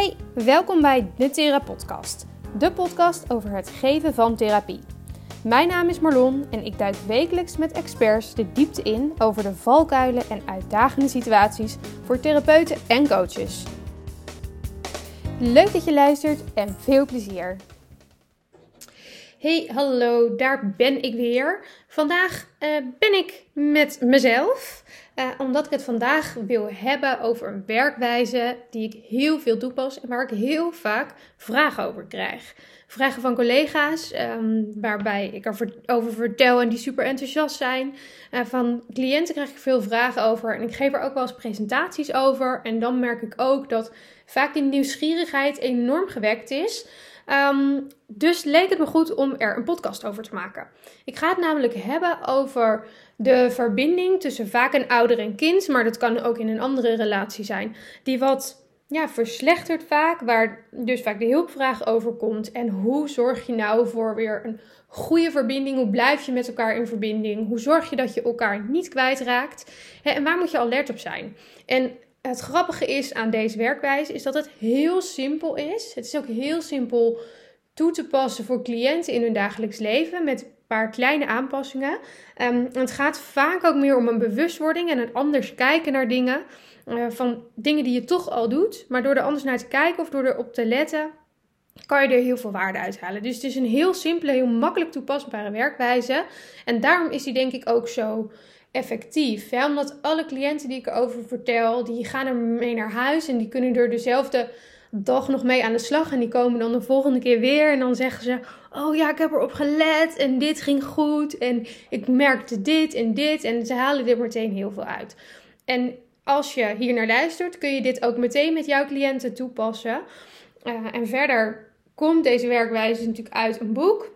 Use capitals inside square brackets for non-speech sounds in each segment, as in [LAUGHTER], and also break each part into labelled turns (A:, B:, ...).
A: Hey, welkom bij de Therapodcast, de podcast over het geven van therapie. Mijn naam is Marlon en ik duik wekelijks met experts de diepte in over de valkuilen en uitdagende situaties voor therapeuten en coaches. Leuk dat je luistert en veel plezier. Hey, hallo, daar ben ik weer. Vandaag uh, ben ik met mezelf, uh, omdat ik het vandaag wil hebben over een werkwijze die ik heel veel toepas en waar ik heel vaak vragen over krijg. Vragen van collega's, um, waarbij ik erover vertel en die super enthousiast zijn. Uh, van cliënten krijg ik veel vragen over en ik geef er ook wel eens presentaties over. En dan merk ik ook dat vaak die nieuwsgierigheid enorm gewekt is. Um, dus leek het me goed om er een podcast over te maken. Ik ga het namelijk hebben over de verbinding tussen vaak een ouder en kind, maar dat kan ook in een andere relatie zijn, die wat ja, verslechtert vaak, waar dus vaak de hulpvraag over komt. En hoe zorg je nou voor weer een goede verbinding? Hoe blijf je met elkaar in verbinding? Hoe zorg je dat je elkaar niet kwijtraakt? En waar moet je alert op zijn? En het grappige is aan deze werkwijze is dat het heel simpel is. Het is ook heel simpel toe te passen voor cliënten in hun dagelijks leven met paar kleine aanpassingen. Um, het gaat vaak ook meer om een bewustwording en een anders kijken naar dingen. Uh, van dingen die je toch al doet, maar door er anders naar te kijken of door erop te letten, kan je er heel veel waarde uithalen. Dus het is een heel simpele, heel makkelijk toepasbare werkwijze. En daarom is die denk ik ook zo effectief. Ja, omdat alle cliënten die ik erover vertel, die gaan er mee naar huis en die kunnen er dezelfde dag nog mee aan de slag. En die komen dan de volgende keer weer en dan zeggen ze: Oh ja, ik heb erop gelet en dit ging goed en ik merkte dit en dit. En ze halen er meteen heel veel uit. En als je hier naar luistert, kun je dit ook meteen met jouw cliënten toepassen. Uh, en verder komt deze werkwijze natuurlijk uit een boek.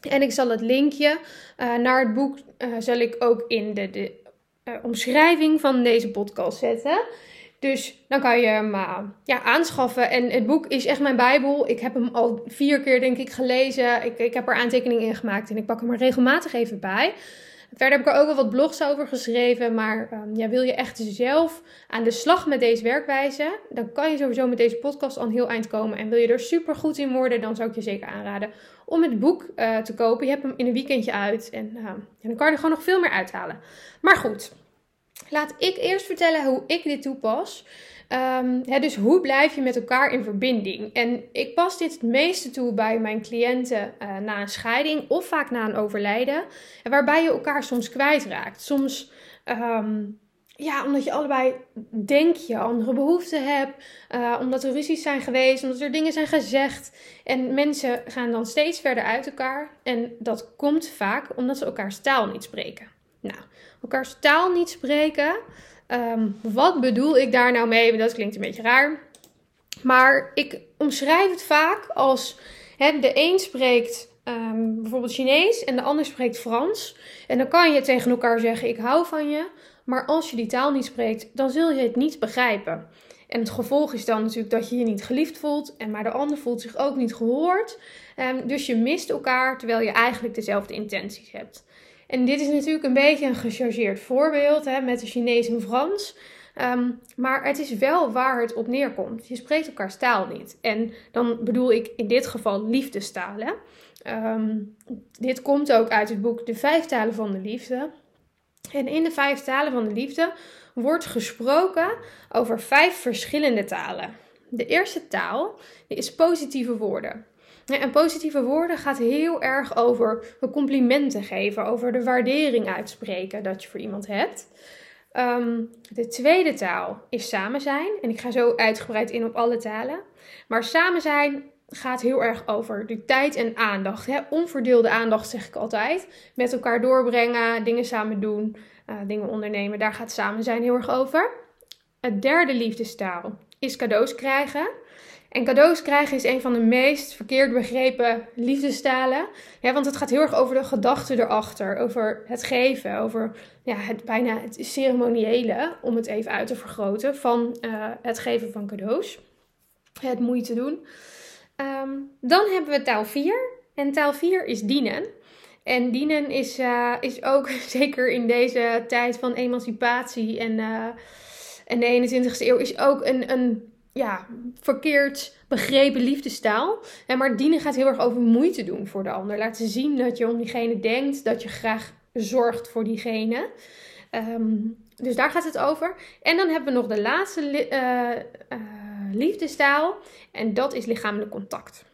A: En ik zal het linkje uh, naar het boek uh, zal ik ook in de, de omschrijving van deze podcast zetten. Dus dan kan je hem ja, aanschaffen. En het boek is echt mijn bijbel. Ik heb hem al vier keer denk ik gelezen. Ik, ik heb er aantekeningen in gemaakt en ik pak hem er regelmatig even bij. Verder heb ik er ook wel wat blogs over geschreven. Maar um, ja, wil je echt zelf aan de slag met deze werkwijze, dan kan je sowieso met deze podcast al heel eind komen. En wil je er super goed in worden, dan zou ik je zeker aanraden om het boek uh, te kopen. Je hebt hem in een weekendje uit en, en dan kan je er gewoon nog veel meer uithalen. Maar goed, laat ik eerst vertellen hoe ik dit toepas. Um, dus hoe blijf je met elkaar in verbinding? En ik pas dit het meeste toe bij mijn cliënten uh, na een scheiding of vaak na een overlijden. Waarbij je elkaar soms kwijtraakt. Soms um, ja, omdat je allebei denk je andere behoeften hebt. Uh, omdat er ruzies zijn geweest, omdat er dingen zijn gezegd. En mensen gaan dan steeds verder uit elkaar. En dat komt vaak omdat ze elkaars taal niet spreken. Nou, elkaars taal niet spreken. Um, wat bedoel ik daar nou mee? Dat klinkt een beetje raar. Maar ik omschrijf het vaak als de een spreekt um, bijvoorbeeld Chinees en de ander spreekt Frans. En dan kan je tegen elkaar zeggen: Ik hou van je. Maar als je die taal niet spreekt, dan zul je het niet begrijpen. En het gevolg is dan natuurlijk dat je je niet geliefd voelt, en maar de ander voelt zich ook niet gehoord. Um, dus je mist elkaar terwijl je eigenlijk dezelfde intenties hebt. En dit is natuurlijk een beetje een gechargeerd voorbeeld hè, met de Chinees en Frans. Um, maar het is wel waar het op neerkomt. Je spreekt elkaars taal niet. En dan bedoel ik in dit geval liefdestaal. Um, dit komt ook uit het boek De Vijf Talen van de Liefde. En in de vijf talen van de liefde wordt gesproken over vijf verschillende talen. De eerste taal is positieve woorden. En positieve woorden gaat heel erg over complimenten geven, over de waardering uitspreken dat je voor iemand hebt. Um, de tweede taal is samen zijn. En ik ga zo uitgebreid in op alle talen. Maar samen zijn gaat heel erg over de tijd en aandacht. Hè? Onverdeelde aandacht zeg ik altijd. Met elkaar doorbrengen, dingen samen doen, uh, dingen ondernemen. Daar gaat samen zijn heel erg over. Het derde liefdestaal is cadeaus krijgen. En cadeaus krijgen is een van de meest verkeerd begrepen liefdestalen. Ja, want het gaat heel erg over de gedachten erachter. Over het geven. Over ja, het bijna het ceremoniële, om het even uit te vergroten, van uh, het geven van cadeaus. Het moeite doen. Um, dan hebben we taal 4. En taal 4 is dienen. En dienen is, uh, is ook [LAUGHS] zeker in deze tijd van emancipatie en, uh, en de 21ste eeuw is ook een, een ja, verkeerd begrepen liefdestaal. En maar dienen gaat heel erg over moeite doen voor de ander. Laten zien dat je om diegene denkt, dat je graag zorgt voor diegene. Ehm, dus daar gaat het over. En dan hebben we nog de laatste uh, liefdestaal. En dat is lichamelijk contact.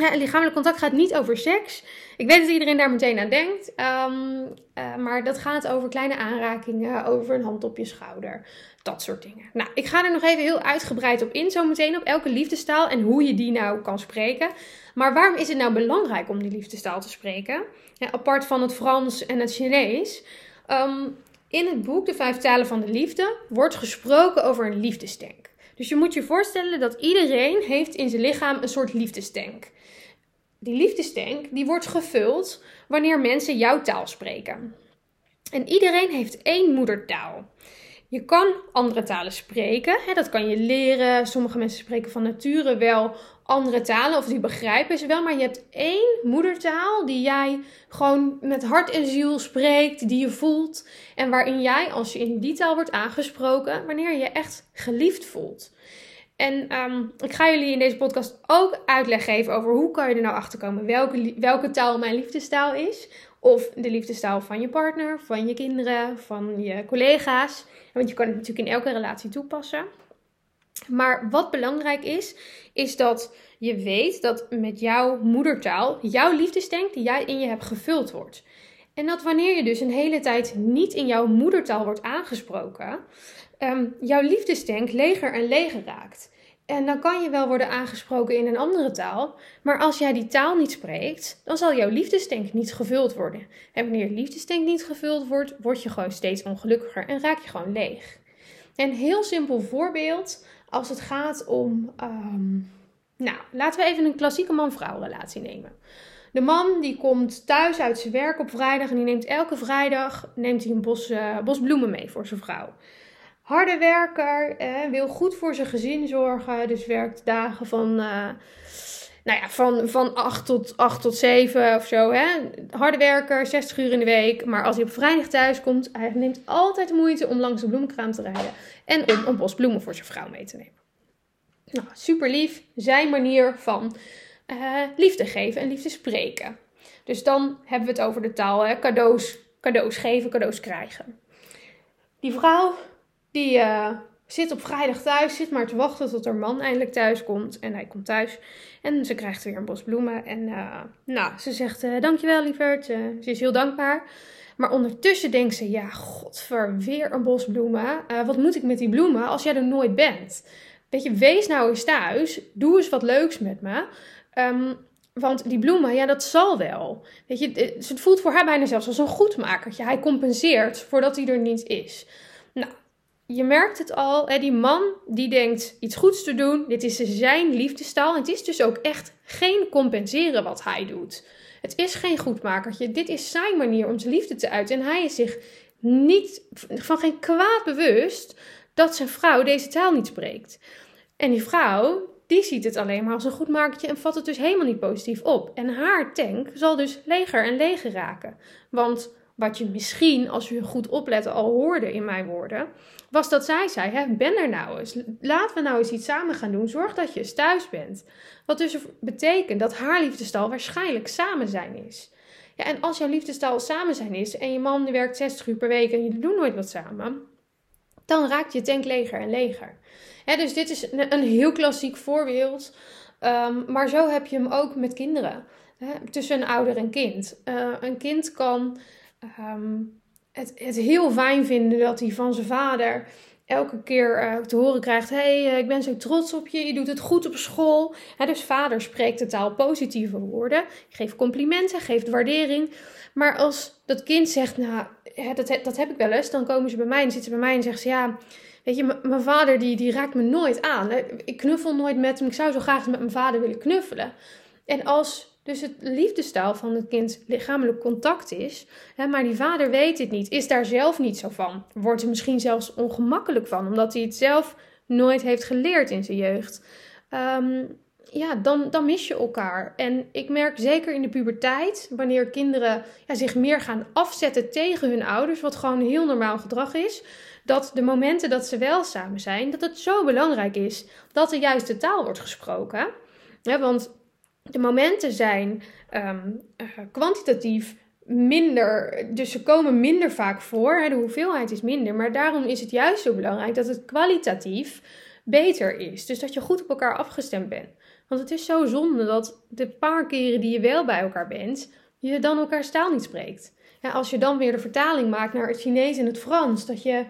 A: Ja, lichamelijk contact gaat niet over seks. Ik weet dat iedereen daar meteen aan denkt. Ehm, eh, maar dat gaat over kleine aanrakingen, over een hand op je schouder. Dat soort dingen. Nou, ik ga er nog even heel uitgebreid op in, zometeen op elke liefdestaal en hoe je die nou kan spreken. Maar waarom is het nou belangrijk om die liefdestaal te spreken? Apart van het Frans en het Chinees. Ehm, in het boek De Vijf Talen van de Liefde wordt gesproken over een liefdestank. Dus je moet je voorstellen dat iedereen heeft in zijn lichaam een soort liefdestank die liefdestank die wordt gevuld wanneer mensen jouw taal spreken. En iedereen heeft één moedertaal. Je kan andere talen spreken, hè, dat kan je leren. Sommige mensen spreken van nature wel andere talen of die begrijpen ze wel, maar je hebt één moedertaal die jij gewoon met hart en ziel spreekt, die je voelt en waarin jij, als je in die taal wordt aangesproken, wanneer je echt geliefd voelt. En ehm, ik ga jullie in deze podcast ook uitleg geven over hoe kan je er nou achter komen welke, welke taal mijn liefdestaal is. Of de liefdestaal van je partner, van je kinderen, van je collega's. Want je kan het natuurlijk in elke relatie toepassen. Maar wat belangrijk is, is dat je weet dat met jouw moedertaal jouw liefdestank die jij in je hebt gevuld wordt. En dat wanneer je dus een hele tijd niet in jouw moedertaal wordt aangesproken, um, jouw liefdestank leger en leger raakt. En dan kan je wel worden aangesproken in een andere taal, maar als jij die taal niet spreekt, dan zal jouw liefdestank niet gevuld worden. En wanneer je liefdestank niet gevuld wordt, word je gewoon steeds ongelukkiger en raak je gewoon leeg. Een heel simpel voorbeeld als het gaat om, um, nou, laten we even een klassieke man-vrouw relatie nemen. De man die komt thuis uit zijn werk op vrijdag en die neemt elke vrijdag neemt hij een bos, uh, bos bloemen mee voor zijn vrouw. Harde werker, eh, wil goed voor zijn gezin zorgen, dus werkt dagen van, uh, nou ja, van, van 8 tot, 8 tot 7 of zo. Hè? Harde werker, 60 uur in de week. Maar als hij op vrijdag thuis komt, hij neemt altijd de moeite om langs de bloemenkraam te rijden en om een bos bloemen voor zijn vrouw mee te nemen. Nou, super lief, zijn manier van uh, liefde geven en liefde spreken. Dus dan hebben we het over de taal, hè? Cadeaus, cadeaus geven, cadeaus krijgen. Die vrouw, die uh, zit op vrijdag thuis, zit maar te wachten tot haar man eindelijk thuis komt. En hij komt thuis en ze krijgt weer een bos bloemen. En uh, nou, ze zegt, uh, dankjewel lieverd, ze is heel dankbaar. Maar ondertussen denkt ze, ja, godver, weer een bos bloemen. wat moet ik met die bloemen als jij er nooit bent? Weet je, wees nou eens thuis, doe eens wat leuks met me. Um, want die bloemen, ja, dat zal wel. Weet je, het voelt voor haar bijna zelfs als een goedmakertje. Hij compenseert voordat hij er niet is. Nou, je merkt het al. Hè, die man die denkt iets goeds te doen. Dit is zijn liefdestaal. Het is dus ook echt geen compenseren wat hij doet. Het is geen goedmakertje. Dit is zijn manier om zijn liefde te uiten. En hij is zich niet van geen kwaad bewust dat zijn vrouw deze taal niet spreekt. En die vrouw, die ziet het alleen maar als een goed makertje en vat het dus helemaal niet positief op. En haar tank zal dus leger en leger raken. Want wat je misschien, als je goed opletten, al hoorde in mijn woorden, was dat zij zei: hè, Ben er nou eens. Laten we nou eens iets samen gaan doen. Zorg dat je eens thuis bent. Wat dus betekent dat haar liefdestal waarschijnlijk samen zijn is. Ja, en als jouw liefdestal samen zijn is en je man werkt 60 uur per week en je doet nooit wat samen, dan raakt je tank leger en leger dus dit is een, heel klassiek voorbeeld. Um, maar zo heb je hem ook met kinderen. tussen een ouder en kind. Uh, een kind kan um, het, het heel fijn vinden dat hij van zijn vader elke keer uh, te horen krijgt: hey, uh, ik ben zo trots op je, je doet het goed op school. dus vader spreekt de taal positieve woorden, geeft complimenten, geeft waardering. Maar als dat kind zegt: Nou, dat, dat heb ik wel eens, dan komen ze bij mij en zitten ze bij mij en zeggen ze: Ja Weet je, mijn vader die, die raakt me nooit aan. Ik knuffel nooit met hem. Ik zou zo graag met mijn vader willen knuffelen. En als dus het liefdestaal van het kind lichamelijk contact is, hè, maar die vader weet het niet, is daar zelf niet zo van. Wordt er misschien zelfs ongemakkelijk van, omdat hij het zelf nooit heeft geleerd in zijn jeugd. Um, ja, dan, dan mis je elkaar. En ik merk zeker in de puberteit, wanneer kinderen ja, zich meer gaan afzetten tegen hun ouders, wat gewoon heel normaal gedrag is, dat de momenten dat ze wel samen zijn, dat het zo belangrijk is dat de juiste taal wordt gesproken. Ja, want de momenten zijn ehm, eh, kwantitatief minder, dus ze komen minder vaak voor. Hè, de hoeveelheid is minder, maar daarom is het juist zo belangrijk dat het kwalitatief beter is. Dus dat je goed op elkaar afgestemd bent. Want het is zo zonde dat de paar keren die je wel bij elkaar bent, je dan elkaar taal niet spreekt. Ja, als je dan weer de vertaling maakt naar het Chinees en het Frans, dat je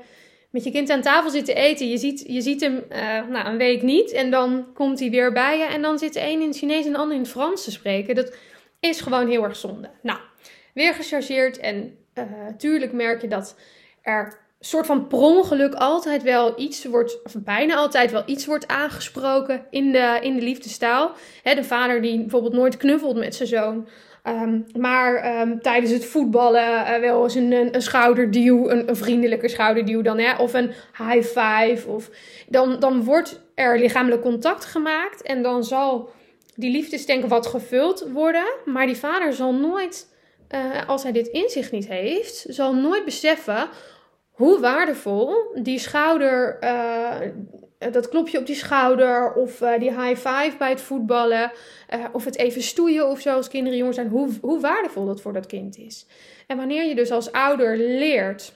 A: met je kind aan tafel zit te eten, je ziet, je ziet hem uh, nou, een week niet en dan komt hij weer bij je en dan zit de een in het Chinees en de ander in het Frans te spreken. Dat is gewoon heel erg zonde. Nou, weer gechargeerd en uh, tuurlijk merk je dat er soort van per ongeluk altijd wel iets wordt, of bijna altijd wel iets wordt aangesproken in de, in de liefdestaal. de vader die bijvoorbeeld nooit knuffelt met zijn zoon. Um, maar um, tijdens het voetballen uh, wel eens een, een, een schouderduw, een, vriendelijke schouderduw dan, hè, of een high five. Of, dan, dan wordt er lichamelijk contact gemaakt en dan zal die liefdestank wat gevuld worden. Maar die vader zal nooit, uh, als hij dit inzicht niet heeft, zal nooit beseffen hoe waardevol die schouder, uh, dat klopje op die schouder of uh, die high five bij het voetballen uh, of het even stoeien of zo als kinderen jong zijn, hoe, hoe waardevol dat voor dat kind is. En wanneer je dus als ouder leert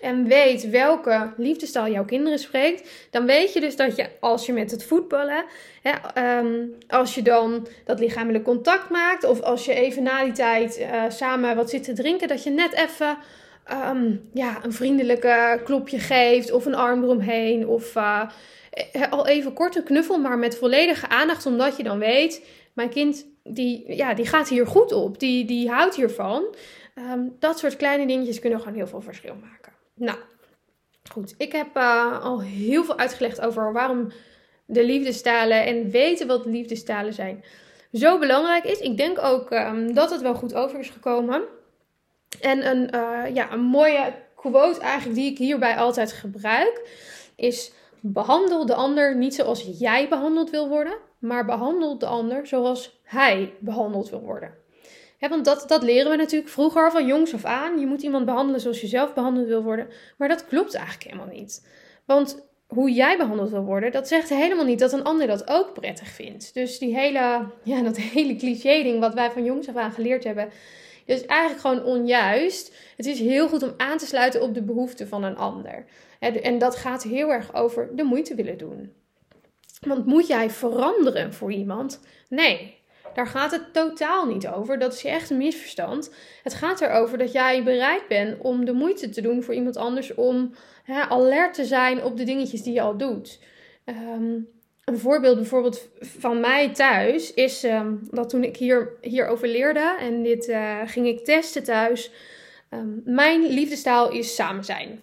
A: en weet welke liefdestaal jouw kinderen spreekt, dan weet je dus dat je als je met het voetballen, hè, um, als je dan dat lichamelijk contact maakt of als je even na die tijd samen wat zit te drinken, dat je net even um, ja, een vriendelijke klopje geeft of een arm eromheen. Of uh, al even kort een knuffel, maar met volledige aandacht, omdat je dan weet, mijn kind die, ja, die gaat hier goed op, die, die houdt hiervan. Um, dat soort kleine dingetjes kunnen gewoon heel veel verschil maken. Nou, goed. Ik heb uh, al heel veel uitgelegd over waarom de liefdestalen en weten wat liefdestalen zijn zo belangrijk is. Ik denk ook um, dat het wel goed over is gekomen. En een, uh, ja, een mooie quote eigenlijk die ik hierbij altijd gebruik is behandel de ander niet zoals jij behandeld wil worden, maar behandel de ander zoals hij behandeld wil worden. Want dat, dat leren we natuurlijk vroeger van jongs af aan. Je moet iemand behandelen zoals je zelf behandeld wil worden. Maar dat klopt eigenlijk helemaal niet. Want hoe jij behandeld wil worden, dat zegt helemaal niet dat een ander dat ook prettig vindt. Dus die hele, ja, dat [LAUGHS] hele cliché ding wat wij van jongs af aan geleerd hebben, dus eigenlijk gewoon onjuist. Het is heel goed om aan te sluiten op de behoeften van een ander. En dat gaat heel erg over de moeite willen doen. Want moet jij veranderen voor iemand? Nee, daar gaat het totaal niet over. Dat is echt een misverstand. Het gaat erover dat jij bereid bent om de moeite te doen voor iemand anders. Om alert te zijn op de dingetjes die je al doet. Um, een voorbeeld bijvoorbeeld van mij thuis is um, dat toen ik hier, hierover leerde en dit uh, ging ik testen thuis. Um, mijn liefdestaal is samen zijn.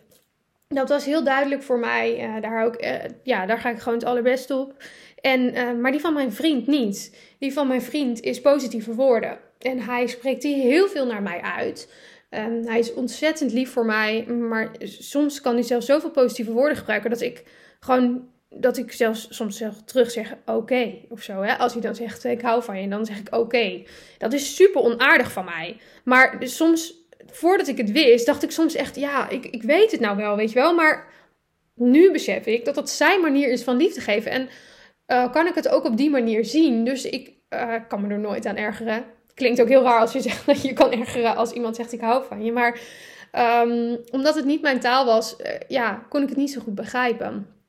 A: Dat was heel duidelijk voor mij. Uh, daar, uh, ja, daar ga ik gewoon het allerbeste op. En, maar die van mijn vriend niet. Die van mijn vriend is positieve woorden. En hij spreekt die heel veel naar mij uit. Um, hij is ontzettend lief voor mij. Maar soms kan hij zelfs zoveel positieve woorden gebruiken dat ik gewoon dat ik zelfs soms zelf terug zeg oké of zo. Hè? Als hij dan zegt ik hou van je, dan zeg ik oké. Dat is super onaardig van mij. Maar soms, voordat ik het wist, dacht ik soms echt ja, ik, ik weet het nou wel, weet je wel. Maar nu besef ik dat dat zijn manier is van liefde geven. En uh, kan ik het ook op die manier zien. Dus ik uh, kan me er nooit aan ergeren. Klinkt ook heel raar als je zegt dat je kan ergeren als iemand zegt ik hou van je. Maar um, omdat het niet mijn taal was, uh, ja, kon ik het niet zo goed begrijpen.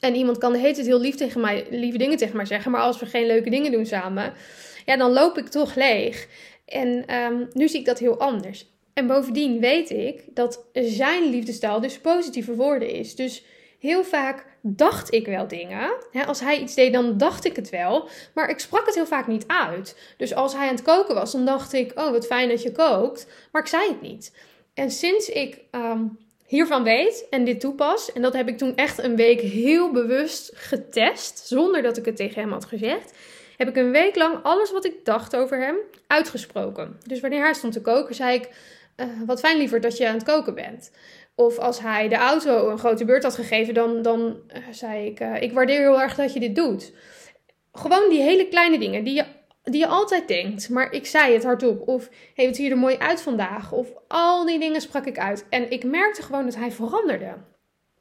A: En iemand kan de hele tijd heel lief tegen mij, lieve dingen tegen mij zeggen. Maar als we geen leuke dingen doen samen, ja, dan loop ik toch leeg. En um, nu zie ik dat heel anders. En bovendien weet ik dat zijn liefdestaal dus positieve woorden is. Dus heel vaak dacht ik wel dingen. als hij iets deed, dan dacht ik het wel. Maar ik sprak het heel vaak niet uit. Dus als hij aan het koken was, dan dacht ik: Oh, wat fijn dat je kookt. Maar ik zei het niet. En sinds ik um, hiervan weet en dit toepas. En dat heb ik toen echt een week heel bewust getest, zonder dat ik het tegen hem had gezegd. Heb ik een week lang alles wat ik dacht over hem uitgesproken. Dus wanneer hij stond te koken, zei ik: uh, Wat fijn liever dat je aan het koken bent. Of als hij de auto een grote beurt had gegeven, dan, dan uh, zei ik: uh, Ik waardeer heel erg dat je dit doet. Gewoon die hele kleine dingen die je die je altijd denkt, maar ik zei het hardop. Of, hey, wat zie je er mooi uit vandaag? Of al die dingen sprak ik uit. En ik merkte gewoon dat hij veranderde.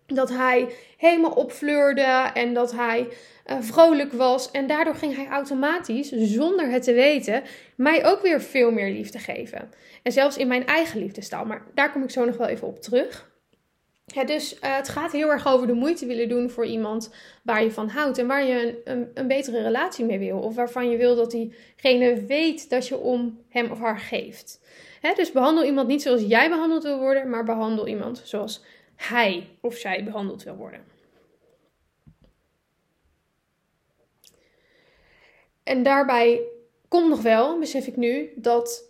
A: dat hij helemaal opfleurde en dat hij uh, vrolijk was. En daardoor ging hij automatisch, zonder het te weten, mij ook weer veel meer liefde geven. En zelfs in mijn eigen liefdestaal. Maar daar kom ik zo nog wel even op terug. Dus uh, het gaat heel erg over de moeite willen doen voor iemand waar je van houdt en waar je een, een, betere relatie mee wil. Of waarvan je wil dat diegene weet dat je om hem of haar geeft. Hè, dus behandel iemand niet zoals jij behandeld wil worden, maar behandel iemand zoals hij of zij behandeld wil worden. En daarbij komt nog wel, besef ik nu, dat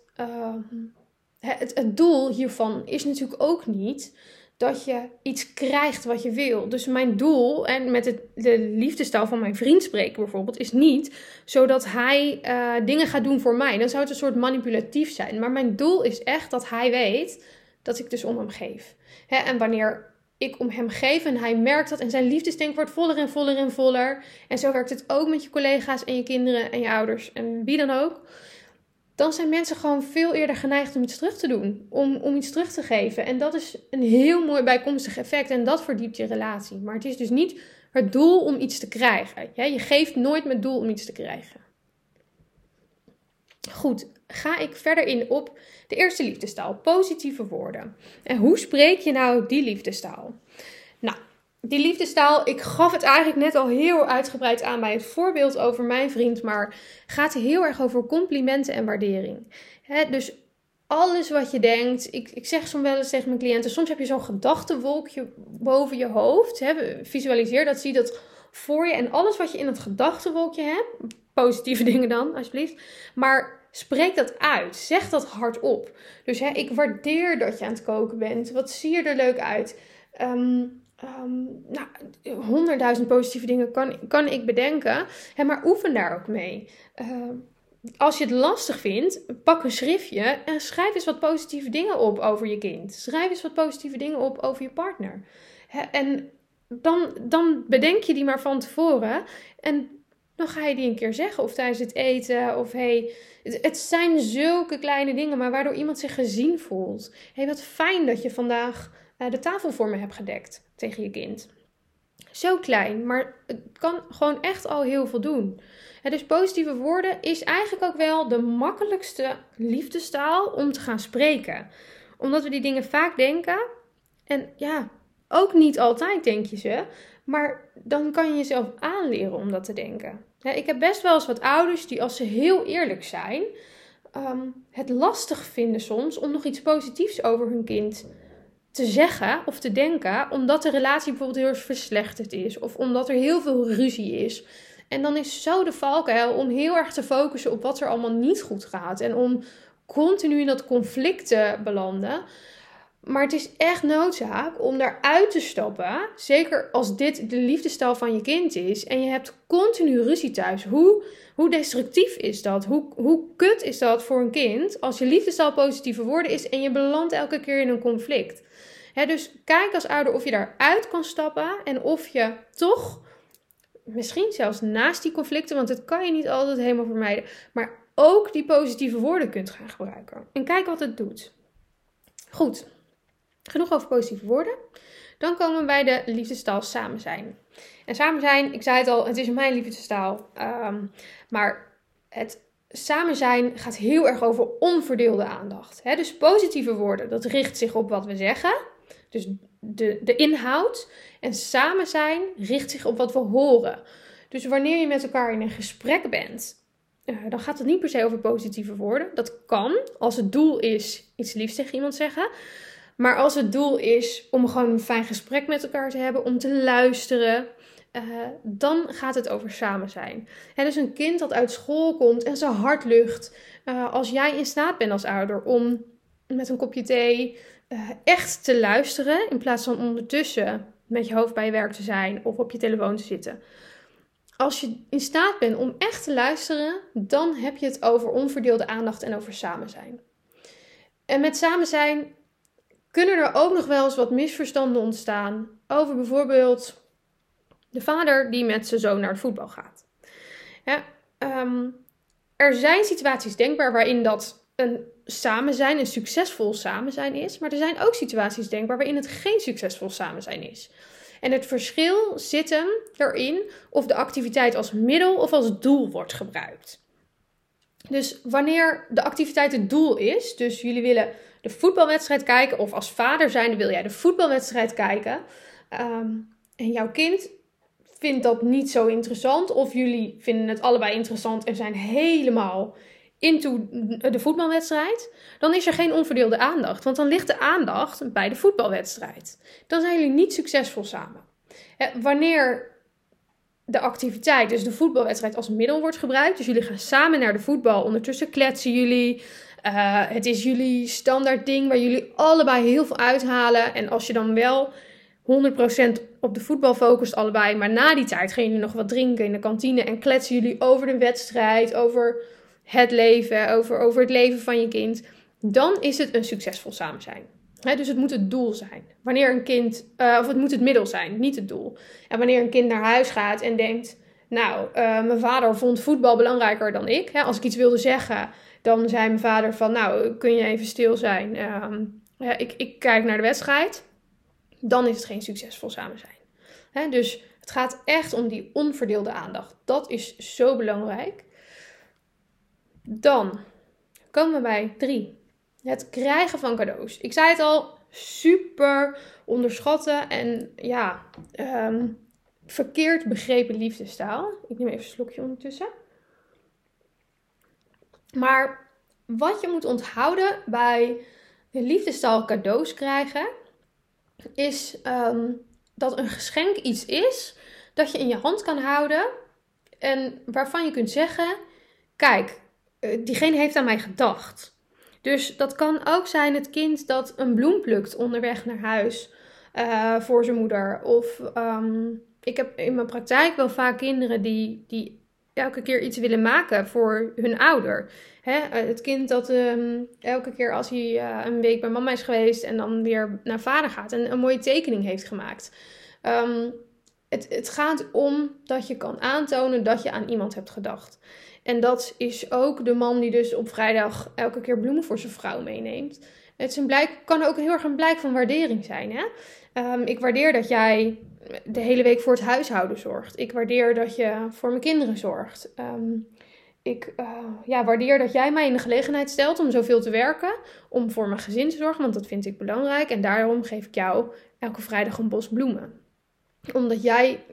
A: het, het doel hiervan is natuurlijk ook niet dat je iets krijgt wat je wil. Dus mijn doel, en met het, de liefdestaal van mijn vriend spreken bijvoorbeeld, is niet zodat hij uh, dingen gaat doen voor mij. Dan zou het een soort manipulatief zijn. Maar mijn doel is echt dat hij weet dat ik dus om hem geef. Hè, en wanneer ik om hem geef en hij merkt dat en zijn liefdesdenk wordt voller en voller en voller. En zo werkt het ook met je collega's en je kinderen en je ouders en wie dan ook dan zijn mensen gewoon veel eerder geneigd om iets terug te doen. Om, om iets terug te geven. En dat is een heel mooi bijkomstig effect. En dat verdiept je relatie. Maar het is dus niet het doel om iets te krijgen. Je geeft nooit met doel om iets te krijgen. Goed, ga ik verder in op de eerste liefdestaal. Positieve woorden. En hoe spreek je nou die liefdestaal? Die liefdestaal, ik gaf het eigenlijk net al heel uitgebreid aan bij het voorbeeld over mijn vriend, maar gaat heel erg over complimenten en waardering. dus alles wat je denkt, ik, ik zeg soms wel eens tegen mijn cliënten, soms heb je zo'n gedachtenwolkje boven je hoofd. visualiseer dat, zie dat voor je en alles wat je in het gedachtenwolkje hebt, positieve [LAUGHS] dingen dan, alsjeblieft, maar spreek dat uit, zeg dat hardop. Dus ik waardeer dat je aan het koken bent, wat zie je er leuk uit. Um, Um, nou, honderdduizend positieve dingen kan, kan ik bedenken. Hè, maar oefen daar ook mee. Uh, als je het lastig vindt, pak een schriftje en schrijf eens wat positieve dingen op over je kind. Schrijf eens wat positieve dingen op over je partner. Hè, en dan, dan bedenk je die maar van tevoren. En dan ga je die een keer zeggen. Of tijdens het eten. Of hey, het, zijn zulke kleine dingen, maar waardoor iemand zich gezien voelt. hey, wat fijn dat je vandaag uh, de tafel voor me hebt gedekt tegen je kind. Zo klein, maar het kan gewoon echt al heel veel doen. dus positieve woorden is eigenlijk ook wel de makkelijkste liefdestaal om te gaan spreken. Omdat we die dingen vaak denken. En ja, ook niet altijd denk je ze. Maar dan kan je jezelf aanleren om dat te denken. ik heb best wel eens wat ouders die, als ze heel eerlijk zijn, ehm, het lastig vinden soms om nog iets positiefs over hun kind te zeggen of te denken, omdat de relatie bijvoorbeeld heel erg verslechterd is of omdat er heel veel ruzie is. En dan is zo de valkuil om heel erg te focussen op wat er allemaal niet goed gaat en om continu in dat conflict te belanden. Maar het is echt noodzaak om daaruit te stappen. Zeker als dit de liefdestal van je kind is. En je hebt continu ruzie thuis. Hoe, hoe destructief is dat? Hoe, hoe kut is dat voor een kind als je liefdestal positieve woorden is en je belandt elke keer in een conflict? dus kijk als ouder of je daaruit kan stappen en of je toch, misschien zelfs naast die conflicten, want het kan je niet altijd helemaal vermijden, maar ook die positieve woorden kunt gaan gebruiken. En kijk wat het doet. Goed, genoeg over positieve woorden. Dan komen we bij de liefdestaal samen zijn. En samen zijn, ik zei het al, het is mijn liefdestaal. Um, maar het samen zijn gaat heel erg over onverdeelde aandacht. dus positieve woorden, dat richt zich op wat we zeggen. Dus de, de inhoud en samen zijn richt zich op wat we horen. Dus wanneer je met elkaar in een gesprek bent, uh, dan gaat het niet per se over positieve woorden. Dat kan als het doel is iets liefs tegen iemand zeggen. Maar als het doel is om gewoon een fijn gesprek met elkaar te hebben, om te luisteren, uh, dan gaat het over samen zijn. En dus een kind dat uit school komt en zijn hart lucht, uh, als jij in staat bent als ouder om met een kopje thee uh, echt te luisteren in plaats van ondertussen met je hoofd bij je werk te zijn of op je telefoon te zitten. Als je in staat bent om echt te luisteren, dan heb je het over onverdeelde aandacht en over samen zijn. En met samen zijn kunnen er ook nog wel eens wat misverstanden ontstaan over bijvoorbeeld de vader die met zijn zoon naar het voetbal gaat. Ja, um, er zijn situaties denkbaar waarin dat een samen zijn, een succesvol samen zijn is. Maar er zijn ook situaties denkbaar waarin het geen succesvol samen zijn is. En het verschil zit hem erin of de activiteit als middel of als doel wordt gebruikt. Dus wanneer de activiteit het doel is, dus jullie willen de voetbalwedstrijd kijken, of als vader zijn wil jij de voetbalwedstrijd kijken, ehm, en jouw kind vindt dat niet zo interessant, of jullie vinden het allebei interessant en zijn helemaal into de voetbalwedstrijd, dan is er geen onverdeelde aandacht. Want dan ligt de aandacht bij de voetbalwedstrijd. Dan zijn jullie niet succesvol samen. Wanneer de activiteit, dus de voetbalwedstrijd, als middel wordt gebruikt. Dus jullie gaan samen naar de voetbal. Ondertussen kletsen jullie. Uh, het is jullie standaard ding waar jullie allebei heel veel uithalen. En als je dan wel 100% op de voetbal focust, allebei. Maar na die tijd gaan jullie nog wat drinken in de kantine. En kletsen jullie over de wedstrijd, over het leven, over, over het leven van je kind. Dan is het een succesvol samen zijn dus het moet het doel zijn. Wanneer een kind, uh, of het moet het middel zijn, niet het doel. En wanneer een kind naar huis gaat en denkt, nou, uh, mijn vader vond voetbal belangrijker dan ik. Als ik iets wilde zeggen, dan zei mijn vader van, nou, kun je even stil zijn. Uh, ja, ik, ik kijk naar de wedstrijd. Dan is het geen succesvol samen zijn. Dus het gaat echt om die onverdeelde aandacht. Dat is zo belangrijk. Dan komen we bij drie. Het krijgen van cadeaus. Ik zei het al, super onderschatten en ja, ehm, verkeerd begrepen liefdestaal. Ik neem even een slokje ondertussen. Maar wat je moet onthouden bij de liefdestaal cadeaus krijgen, is ehm, dat een geschenk iets is dat je in je hand kan houden en waarvan je kunt zeggen: Kijk, eh, diegene heeft aan mij gedacht. Dus dat kan ook zijn het kind dat een bloem plukt onderweg naar huis uh, voor zijn moeder. Of um, ik heb in mijn praktijk wel vaak kinderen die, die elke keer iets willen maken voor hun ouder. Hè? Eh, het kind dat um, elke keer als hij uh, een week bij mama is geweest en dan weer naar vader gaat en een mooie tekening heeft gemaakt. Um, het, het gaat om dat je kan aantonen dat je aan iemand hebt gedacht. En dat is ook de man die dus op vrijdag elke keer bloemen voor zijn vrouw meeneemt. Het is kan ook heel erg een blijk van waardering zijn. Hè? Um, ik waardeer dat jij de hele week voor het huishouden zorgt. Ik waardeer dat je voor mijn kinderen zorgt. Um, ik uh, ja, waardeer dat jij mij in de gelegenheid stelt om zoveel te werken. Om voor mijn gezin te zorgen, want dat vind ik belangrijk. En daarom geef ik jou elke vrijdag een bos bloemen. Omdat jij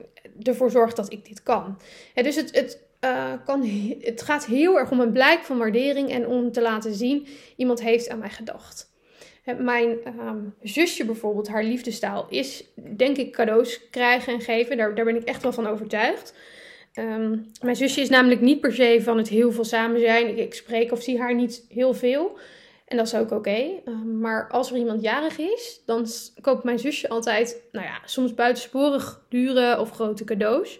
A: ervoor zorgt dat ik dit kan. Dus het, het uh, kan, het gaat heel erg om een blijk van waardering en om te laten zien, iemand heeft aan mij gedacht. Mijn um, zusje bijvoorbeeld, haar liefdestaal is denk ik cadeaus krijgen en geven. Daar, daar ben ik echt wel van overtuigd. Um, mijn zusje is namelijk niet per se van het heel veel samen zijn. Ik, spreek of zie haar niet heel veel. En dat is ook oké. Um, maar als er iemand jarig is, dan koopt mijn zusje altijd, nou ja, soms buitensporig dure of grote cadeaus.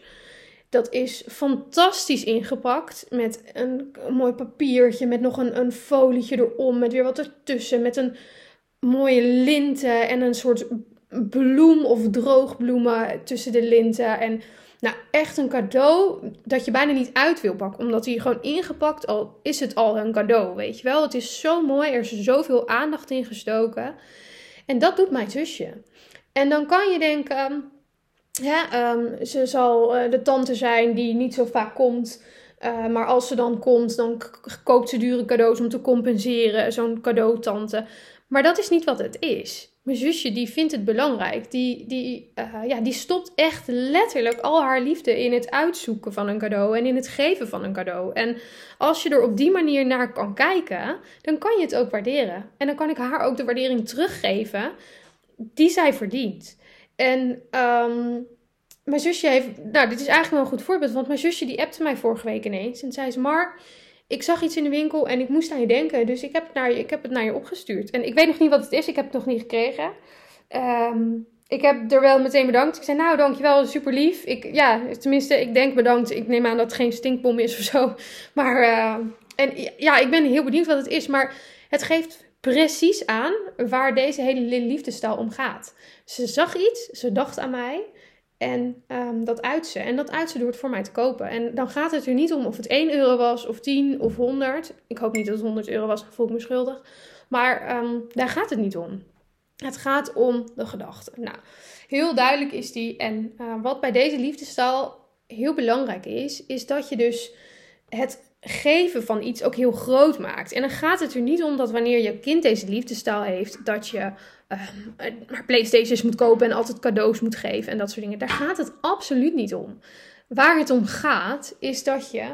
A: Dat is fantastisch ingepakt. Met een, mooi papiertje. Met nog een, een folietje erom. Met weer wat ertussen. Met een mooie linten. En een soort bloem of droogbloemen tussen de linten. En nou, echt een cadeau dat je bijna niet uit wil pakken. Omdat hij gewoon ingepakt al is het al een cadeau. Weet je wel. Het is zo mooi. Er is zoveel aandacht in gestoken. En dat doet mijn zusje. En dan kan je denken ja, um, ze zal uh, de tante zijn die niet zo vaak komt. Uh, maar als ze dan komt, dan koopt ze dure cadeaus om te compenseren. Zo'n cadeautante. Maar dat is niet wat het is. Mijn zusje die vindt het belangrijk. Die, die, uh, ja, die stopt echt letterlijk al haar liefde in het uitzoeken van een cadeau en in het geven van een cadeau. En als je er op die manier naar kan kijken, dan kan je het ook waarderen. En dan kan ik haar ook de waardering teruggeven die zij verdient. En um, mijn zusje heeft, nou dit is eigenlijk wel een goed voorbeeld, want mijn zusje die appte mij vorige week ineens. En zei ze, Mar, ik zag iets in de winkel en ik moest aan je denken, dus ik heb, het naar je, ik heb het naar je opgestuurd. En ik weet nog niet wat het is, ik heb het nog niet gekregen. Um, ik heb er wel meteen bedankt. Ik zei, nou dankjewel, super lief. Ik, ja, tenminste, ik denk bedankt. Ik neem aan dat het geen stinkbom is of zo. [LAUGHS] Maar, uh, en ja, ik ben heel benieuwd wat het is. Maar het geeft precies aan waar deze hele liefdestaal om gaat. Ze zag iets, ze dacht aan mij en um, dat uit ze. En dat uit ze door het voor mij te kopen. En dan gaat het er niet om of het 1 euro was, of 10 of 100. Ik hoop niet dat het 100 euro was, voel ik me schuldig. Maar um, daar gaat het niet om. Het gaat om de gedachte. Nou, heel duidelijk is die. En uh, wat bij deze liefdestaal heel belangrijk is, is dat je dus het geven van iets ook heel groot maakt. En dan gaat het er niet om dat wanneer je kind deze liefdestaal heeft, dat je uh, maar PlayStations moet kopen en altijd cadeaus moet geven en dat soort dingen. Daar gaat het absoluut niet om. Waar het om gaat, is dat je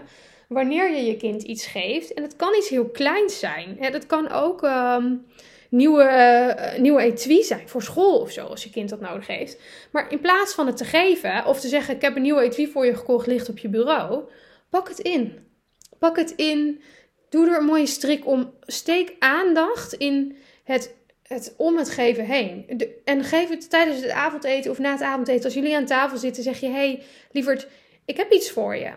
A: wanneer je je kind iets geeft, en het kan iets heel kleins zijn. Hè, dat kan ook um, nieuwe, uh, nieuwe etui zijn voor school of zo, als je kind dat nodig heeft. Maar in plaats van het te geven of te zeggen: Ik heb een nieuwe etui voor je gekocht, ligt op je bureau, pak het in. Pak het in. Doe er een mooie strik om. Steek aandacht in het, het om het geven heen. En geef het tijdens het avondeten of na het avondeten. Als jullie aan tafel zitten, zeg je: hey, lieverd, ik heb iets voor je.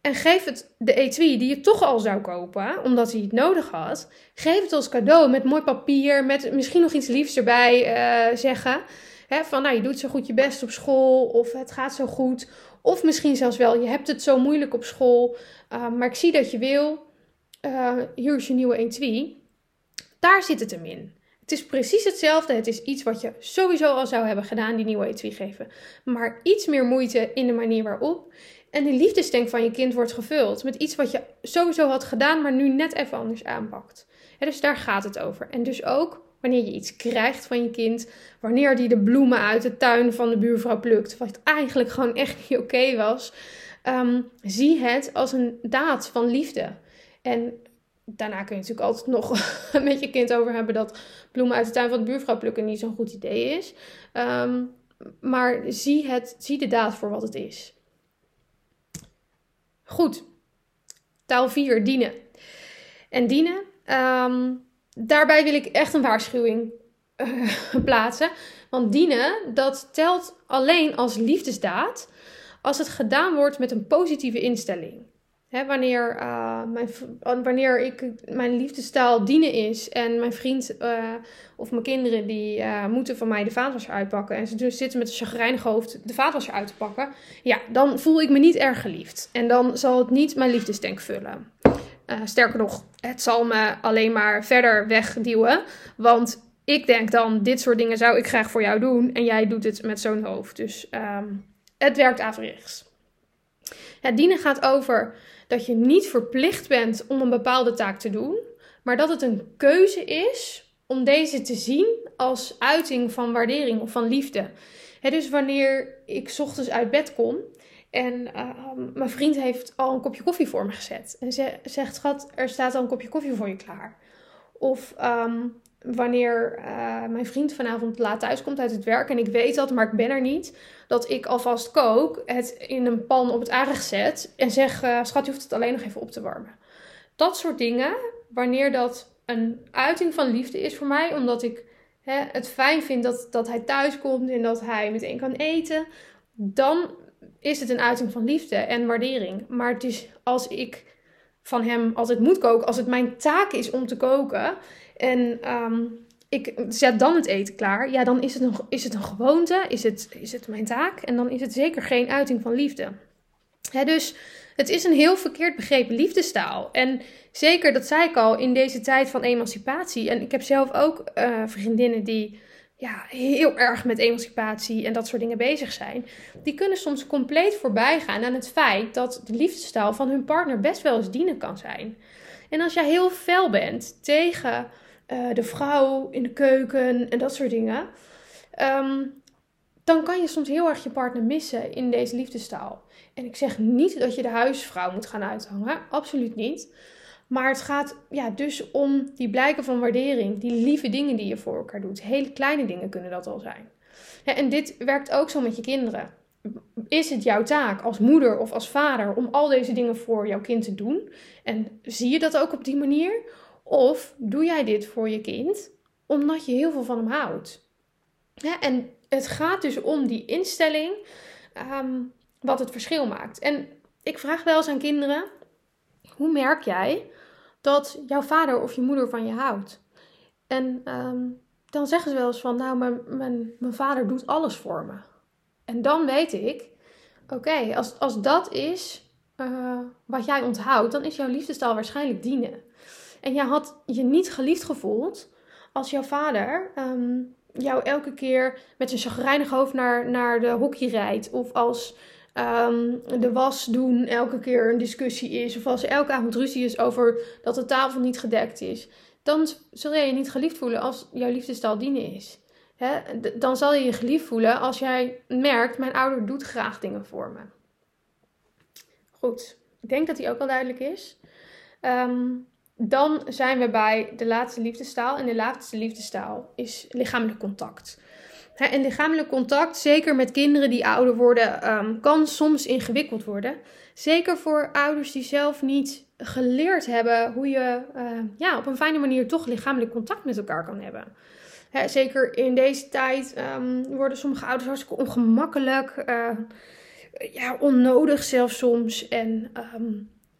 A: En geef het de etui die je toch al zou kopen, omdat hij het nodig had. Geef het als cadeau met mooi papier, met misschien nog iets liefs erbij uh, zeggen. Van nou, je doet zo goed je best op school, of het gaat zo goed. Of misschien zelfs wel, je hebt het zo moeilijk op school, uh, maar ik zie dat je wil. Uh, hier is je nieuwe etui. Daar zit het hem in. Het is precies hetzelfde. Het is iets wat je sowieso al zou hebben gedaan, die nieuwe etui geven. Maar iets meer moeite in de manier waarop. En die liefdestank van je kind wordt gevuld met iets wat je sowieso had gedaan, maar nu net even anders aanpakt. Dus daar gaat het over. En dus ook wanneer je iets krijgt van je kind, wanneer die de bloemen uit de tuin van de buurvrouw plukt, wat eigenlijk gewoon echt niet oké was, um, zie het als een daad van liefde. En daarna kun je natuurlijk altijd nog [LAUGHS] met je kind over hebben dat bloemen uit de tuin van de buurvrouw plukken niet zo'n goed idee is. Um, maar zie, het, zie de daad voor wat het is. Goed. Taal 4, dienen. En dienen, um, daarbij wil ik echt een waarschuwing uh, [LAUGHS] plaatsen. Want dienen, dat telt alleen als liefdesdaad als het gedaan wordt met een positieve instelling. Wanneer, uh, mijn, wanneer ik, mijn liefdestaal dienen is en mijn vriend uh, of mijn kinderen die moeten van mij de vaatwasser uitpakken en ze dus zitten met een chagrijnig hoofd de vaatwasser uit te pakken, ja, dan voel ik me niet erg geliefd. En dan zal het niet mijn liefdestank vullen. Sterker nog, het zal me alleen maar verder wegduwen, want ik denk dan, dit soort dingen zou ik graag voor jou doen en jij doet het met zo'n hoofd. Dus um, het werkt averechts. Het dienen gaat over dat je niet verplicht bent om een bepaalde taak te doen, maar dat het een keuze is om deze te zien als uiting van waardering of van liefde. dus wanneer ik ochtends uit bed kom en uh, mijn vriend heeft al een kopje koffie voor me gezet en ze zegt: Schat, er staat al een kopje koffie voor je klaar. Of um, wanneer uh, mijn vriend vanavond laat thuis komt uit het werk en ik weet dat, maar ik ben er niet, dat ik alvast kook, het in een pan op het aardig zet en zeg: uh, Schat, je hoeft het alleen nog even op te warmen. Dat soort dingen, wanneer dat een uiting van liefde is voor mij, omdat ik hè, het fijn vind dat, dat hij thuis komt en dat hij meteen kan eten, dan is het een uiting van liefde en waardering. Maar het is als ik van hem altijd moet koken, als het mijn taak is om te koken en um, ik zet dan het eten klaar, ja, dan is het een, is het een gewoonte, is het, is het mijn taak en dan is het zeker geen uiting van liefde. dus het is een heel verkeerd begrepen liefdestaal. En zeker, dat zei ik al, in deze tijd van emancipatie. En ik heb zelf ook uh, vriendinnen die ja, heel erg met emancipatie en dat soort dingen bezig zijn. Die kunnen soms compleet voorbij gaan aan het feit dat de liefdestaal van hun partner best wel eens dienen kan zijn. En als jij heel fel bent tegen uh, de vrouw in de keuken en dat soort dingen. Um, dan kan je soms heel erg je partner missen in deze liefdestaal. En ik zeg niet dat je de huisvrouw moet gaan uithangen, absoluut niet. Maar het gaat ja, dus om die blijken van waardering, die lieve dingen die je voor elkaar doet. Hele kleine dingen kunnen dat al zijn. En dit werkt ook zo met je kinderen. Is het jouw taak als moeder of als vader om al deze dingen voor jouw kind te doen? En zie je dat ook op die manier? Of doe jij dit voor je kind omdat je heel veel van hem houdt? En het gaat dus om die instelling um, wat het verschil maakt. En ik vraag wel eens aan kinderen: hoe merk jij dat jouw vader of je moeder van je houdt? En um, dan zeggen ze wel eens van: Nou, mijn, mijn, mijn vader doet alles voor me. En dan weet ik: Oké, als, als dat is uh, wat jij onthoudt, dan is jouw liefdestaal waarschijnlijk dienen. En jij had je niet geliefd gevoeld als jouw vader um, jou elke keer met een chagrijnig hoofd naar, naar de hockey rijdt. Of als ehm, de was doen elke keer een discussie is. Of als elke avond ruzie is over dat de tafel niet gedekt is. Dan zul jij je niet geliefd voelen als jouw liefdestaal dienen is. dan zal je je geliefd voelen als jij merkt, mijn ouder doet graag dingen voor me. Goed, ik denk dat die ook al duidelijk is. Um, dan zijn we bij de laatste liefdestaal. En de laatste liefdestaal is lichamelijk contact. En lichamelijk contact, zeker met kinderen die ouder worden, ehm, kan soms ingewikkeld worden. Zeker voor ouders die zelf niet geleerd hebben hoe je uh, ja, op een fijne manier toch lichamelijk contact met elkaar kan hebben. zeker in deze tijd um, worden sommige ouders hartstikke ongemakkelijk, uh, ja, onnodig zelfs soms. En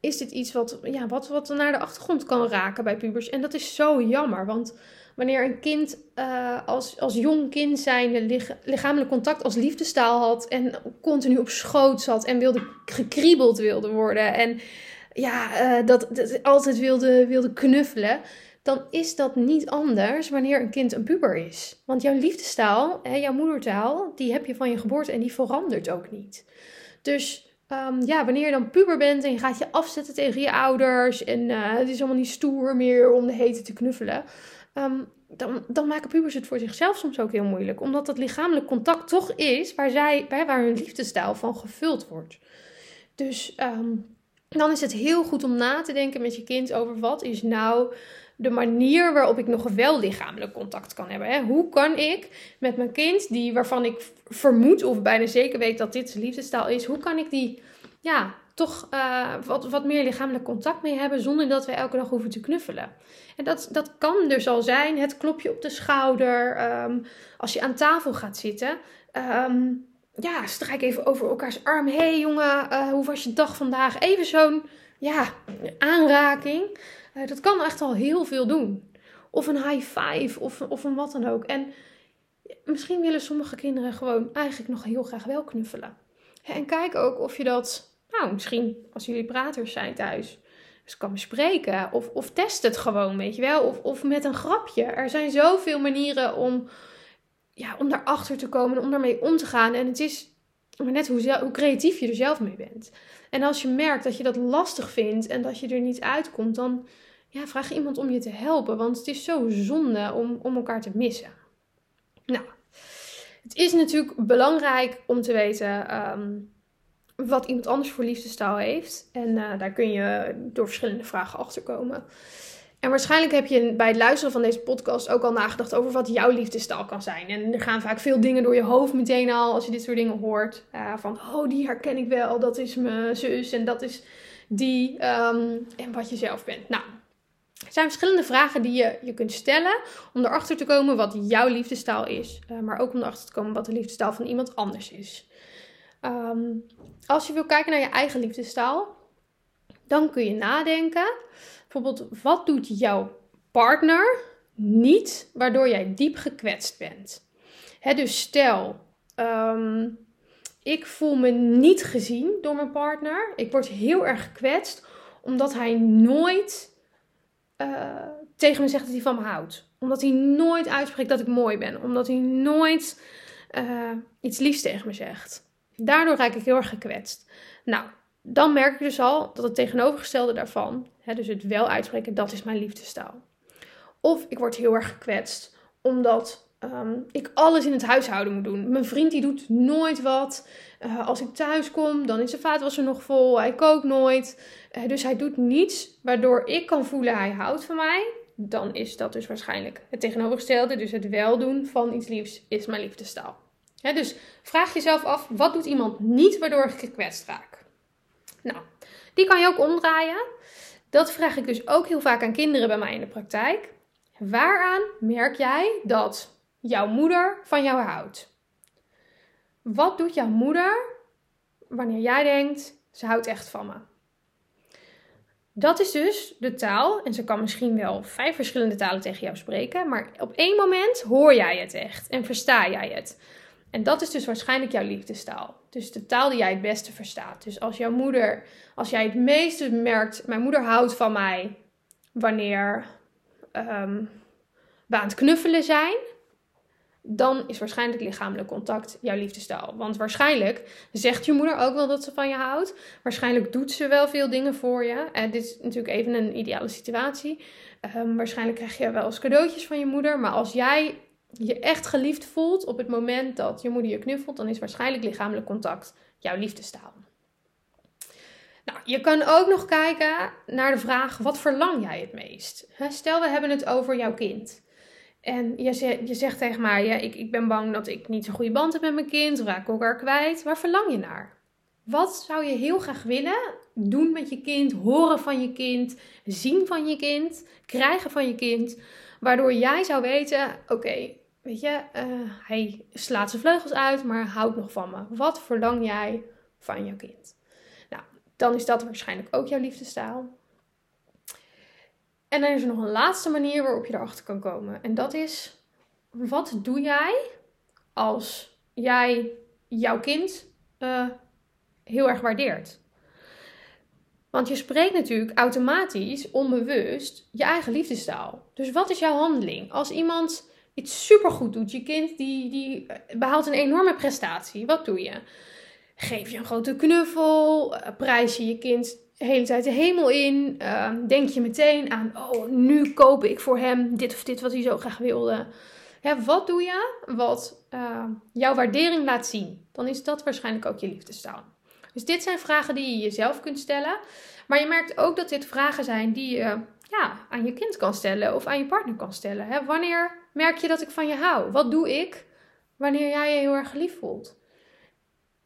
A: is dit iets wat, ja, wat, wat naar de achtergrond kan raken bij pubers. En dat is zo jammer, want wanneer een kind uh, als, als jong kind zijn lichamelijk contact als liefdestaal had en continu op schoot zat en wilde gekriebeld wilde worden en ja, uh, dat, dat, altijd wilde, wilde knuffelen, dan is dat niet anders wanneer een kind een puber is. Want jouw liefdestaal, hè, jouw moedertaal, die heb je van je geboorte en die verandert ook niet. Dus Ehm, ja, wanneer je dan puber bent en je gaat je afzetten tegen je ouders en uh, het is allemaal niet stoer meer om de hete te knuffelen, ehm, dan, dan maken pubers het voor zichzelf soms ook heel moeilijk. Omdat dat lichamelijk contact toch is waar, zij, waar hun liefdestaal van gevuld wordt. Dus ehm, dan is het heel goed om na te denken met je kind over wat is nou de manier waarop ik nog wel lichamelijk contact kan hebben. Hè? Hoe kan ik met mijn kind, die, waarvan ik vermoed of bijna zeker weet dat dit liefdestaal is, hoe kan ik die ja, toch uh, wat, wat meer lichamelijk contact mee hebben zonder dat we elke dag hoeven te knuffelen? En dat, dat kan dus al zijn het klopje op de schouder, um, als je aan tafel gaat zitten. Um, ja, strijk even over elkaars arm. Hé hey, jongen, uh, hoe was je dag vandaag? Even zo'n ja, aanraking. Uh, dat kan echt al heel veel doen. Of een high five of, of een wat dan ook. En misschien willen sommige kinderen gewoon eigenlijk nog heel graag wel knuffelen. En kijk ook of je dat, nou misschien als jullie praters zijn thuis, dus kan bespreken. Of, of test het gewoon, weet je wel. Of, of met een grapje. Er zijn zoveel manieren om, ja, om daarachter te komen en om daarmee om te gaan. En het is maar net hoe, hoe creatief je er zelf mee bent. En als je merkt dat je dat lastig vindt en dat je er niet uitkomt, dan ja, vraag iemand om je te helpen. Want het is zo zonde om, om elkaar te missen. Nou, het is natuurlijk belangrijk om te weten ehm, wat iemand anders voor liefdestaal heeft. En uh, daar kun je door verschillende vragen achter komen. En waarschijnlijk heb je bij het luisteren van deze podcast ook al nagedacht over wat jouw liefdestaal kan zijn. En er gaan vaak veel dingen door je hoofd meteen al als je dit soort dingen hoort. Uh, van, oh, die herken ik wel, dat is mijn zus en dat is die um, en wat je zelf bent. Nou, er zijn verschillende vragen die je, je kunt stellen om erachter te komen wat jouw liefdestaal is. Uh, maar ook om erachter te komen wat de liefdestaal van iemand anders is. Um, als je wil kijken naar je eigen liefdestaal, dan kun je nadenken. Bijvoorbeeld, wat doet jouw partner niet waardoor jij diep gekwetst bent? Dus stel, um, ik voel me niet gezien door mijn partner. Ik word heel erg gekwetst omdat hij nooit uh, tegen me zegt dat hij van me houdt. Omdat hij nooit uitspreekt dat ik mooi ben. Omdat hij nooit uh, iets liefs tegen me zegt. Daardoor raak ik heel erg gekwetst. Nou, dan merk ik dus al dat het tegenovergestelde daarvan, hè, dus het wel uitspreken, dat is mijn liefdestaal. Of ik word heel erg gekwetst omdat um, ik alles in het huishouden moet doen. Mijn vriend die doet nooit wat. Uh, als ik thuis kom, dan is de vaatwasser nog vol. Hij kookt nooit. Uh, dus hij doet niets waardoor ik kan voelen hij houdt van mij. Dan is dat dus waarschijnlijk het tegenovergestelde. Dus het weldoen van iets liefs is mijn liefdestaal. Dus vraag jezelf af, wat doet iemand niet waardoor ik gekwetst raak? Nou, die kan je ook omdraaien. Dat vraag ik dus ook heel vaak aan kinderen bij mij in de praktijk. Waaraan merk jij dat jouw moeder van jou houdt? Wat doet jouw moeder wanneer jij denkt, ze houdt echt van me? Dat is dus de taal. En ze kan misschien wel vijf verschillende talen tegen jou spreken. Maar op één moment hoor jij het echt en versta jij het. En dat is dus waarschijnlijk jouw liefdestaal. Dus de taal die jij het beste verstaat. Dus als jouw moeder, als jij het meeste merkt, mijn moeder houdt van mij wanneer um, we aan het knuffelen zijn. dan is waarschijnlijk lichamelijk contact jouw liefdestaal. Want waarschijnlijk zegt je moeder ook wel dat ze van je houdt. Waarschijnlijk doet ze wel veel dingen voor je. En dit is natuurlijk even een ideale situatie. Um, waarschijnlijk krijg je wel eens cadeautjes van je moeder. Maar als jij je echt geliefd voelt op het moment dat je moeder je knuffelt, dan is waarschijnlijk lichamelijk contact jouw liefdestaal. Nou, je kan ook nog kijken naar de vraag: wat verlang jij het meest? Stel, we hebben het over jouw kind. En je, zegt, tegen mij: ja, ik, ik ben bang dat ik niet zo'n goede band heb met mijn kind, raak elkaar kwijt. Waar verlang je naar? Wat zou je heel graag willen doen met je kind, horen van je kind, zien van je kind, krijgen van je kind, waardoor jij zou weten: oké, weet je, uh, hij slaat zijn vleugels uit, maar houdt nog van me. Wat verlang jij van je kind? Nou, dan is dat waarschijnlijk ook jouw liefdestaal. En dan is er nog een laatste manier waarop je erachter kan komen. En dat is, wat doe jij als jij jouw kind uh, heel erg waardeert? Want je spreekt natuurlijk automatisch, onbewust, je eigen liefdestaal. Dus wat is jouw handeling? Als iemand iets supergoed doet, je kind die, die behaalt een enorme prestatie, wat doe je? Geef je een grote knuffel? Eh, prijs je je kind de hele tijd de hemel in? Ehm, denk je meteen aan, oh, nu koop ik voor hem dit of dit wat hij zo graag wilde? Hè, wat doe je wat uh, jouw waardering laat zien? Dan is dat waarschijnlijk ook je liefdestaal. Dus dit zijn vragen die je jezelf kunt stellen. Maar je merkt ook dat dit vragen zijn die je ja, aan je kind kan stellen of aan je partner kan stellen. Hè? Wanneer merk je dat ik van je hou? Wat doe ik wanneer jij je heel erg geliefd voelt?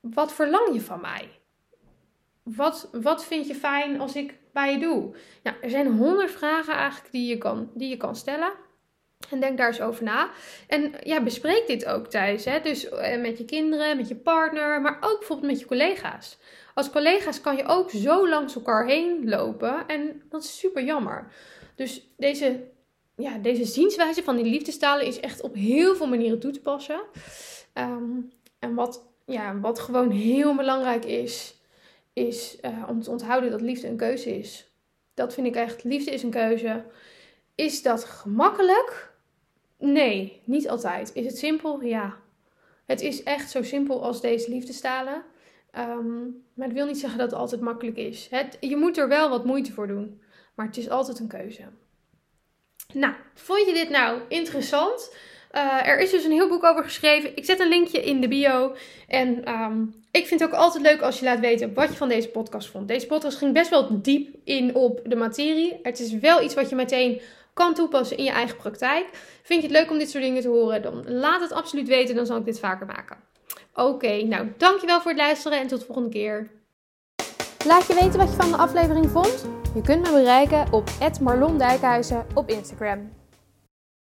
A: Wat verlang je van mij? Wat, wat vind je fijn als ik bij je doe? Nou, er zijn honderd vragen eigenlijk die je kan, die je kan stellen. En denk daar eens over na. En ja, bespreek dit ook thuis. Hè? Dus eh, met je kinderen, met je partner, maar ook bijvoorbeeld met je collega's. Als collega's kan je ook zo langs elkaar heen lopen. En dat is super jammer. Dus deze, ja, deze zienswijze van die liefdestalen is echt op heel veel manieren toe te passen. Ehm, en wat, ja, wat gewoon heel belangrijk is, is uh, om te onthouden dat liefde een keuze is. Dat vind ik echt. Liefde is een keuze. Is dat gemakkelijk? Nee, niet altijd. Is het simpel? Ja. Het is echt zo simpel als deze liefdestalen. Um, maar dat wil niet zeggen dat het altijd makkelijk is. Het, je moet er wel wat moeite voor doen. Maar het is altijd een keuze. Nou, vond je dit nou interessant? Uh, er is dus een heel boek over geschreven. Ik zet een linkje in de bio. En um, ik vind het ook altijd leuk als je laat weten wat je van deze podcast vond. Deze podcast ging best wel diep in op de materie. Het is wel iets wat je meteen kan toepassen in je eigen praktijk. Vind je het leuk om dit soort dingen te horen? Dan laat het absoluut weten, dan zal ik dit vaker maken. Oké, nou dankjewel voor het luisteren en tot de volgende keer. Laat je weten wat je van de aflevering vond? Je kunt me bereiken op Marlon op Instagram.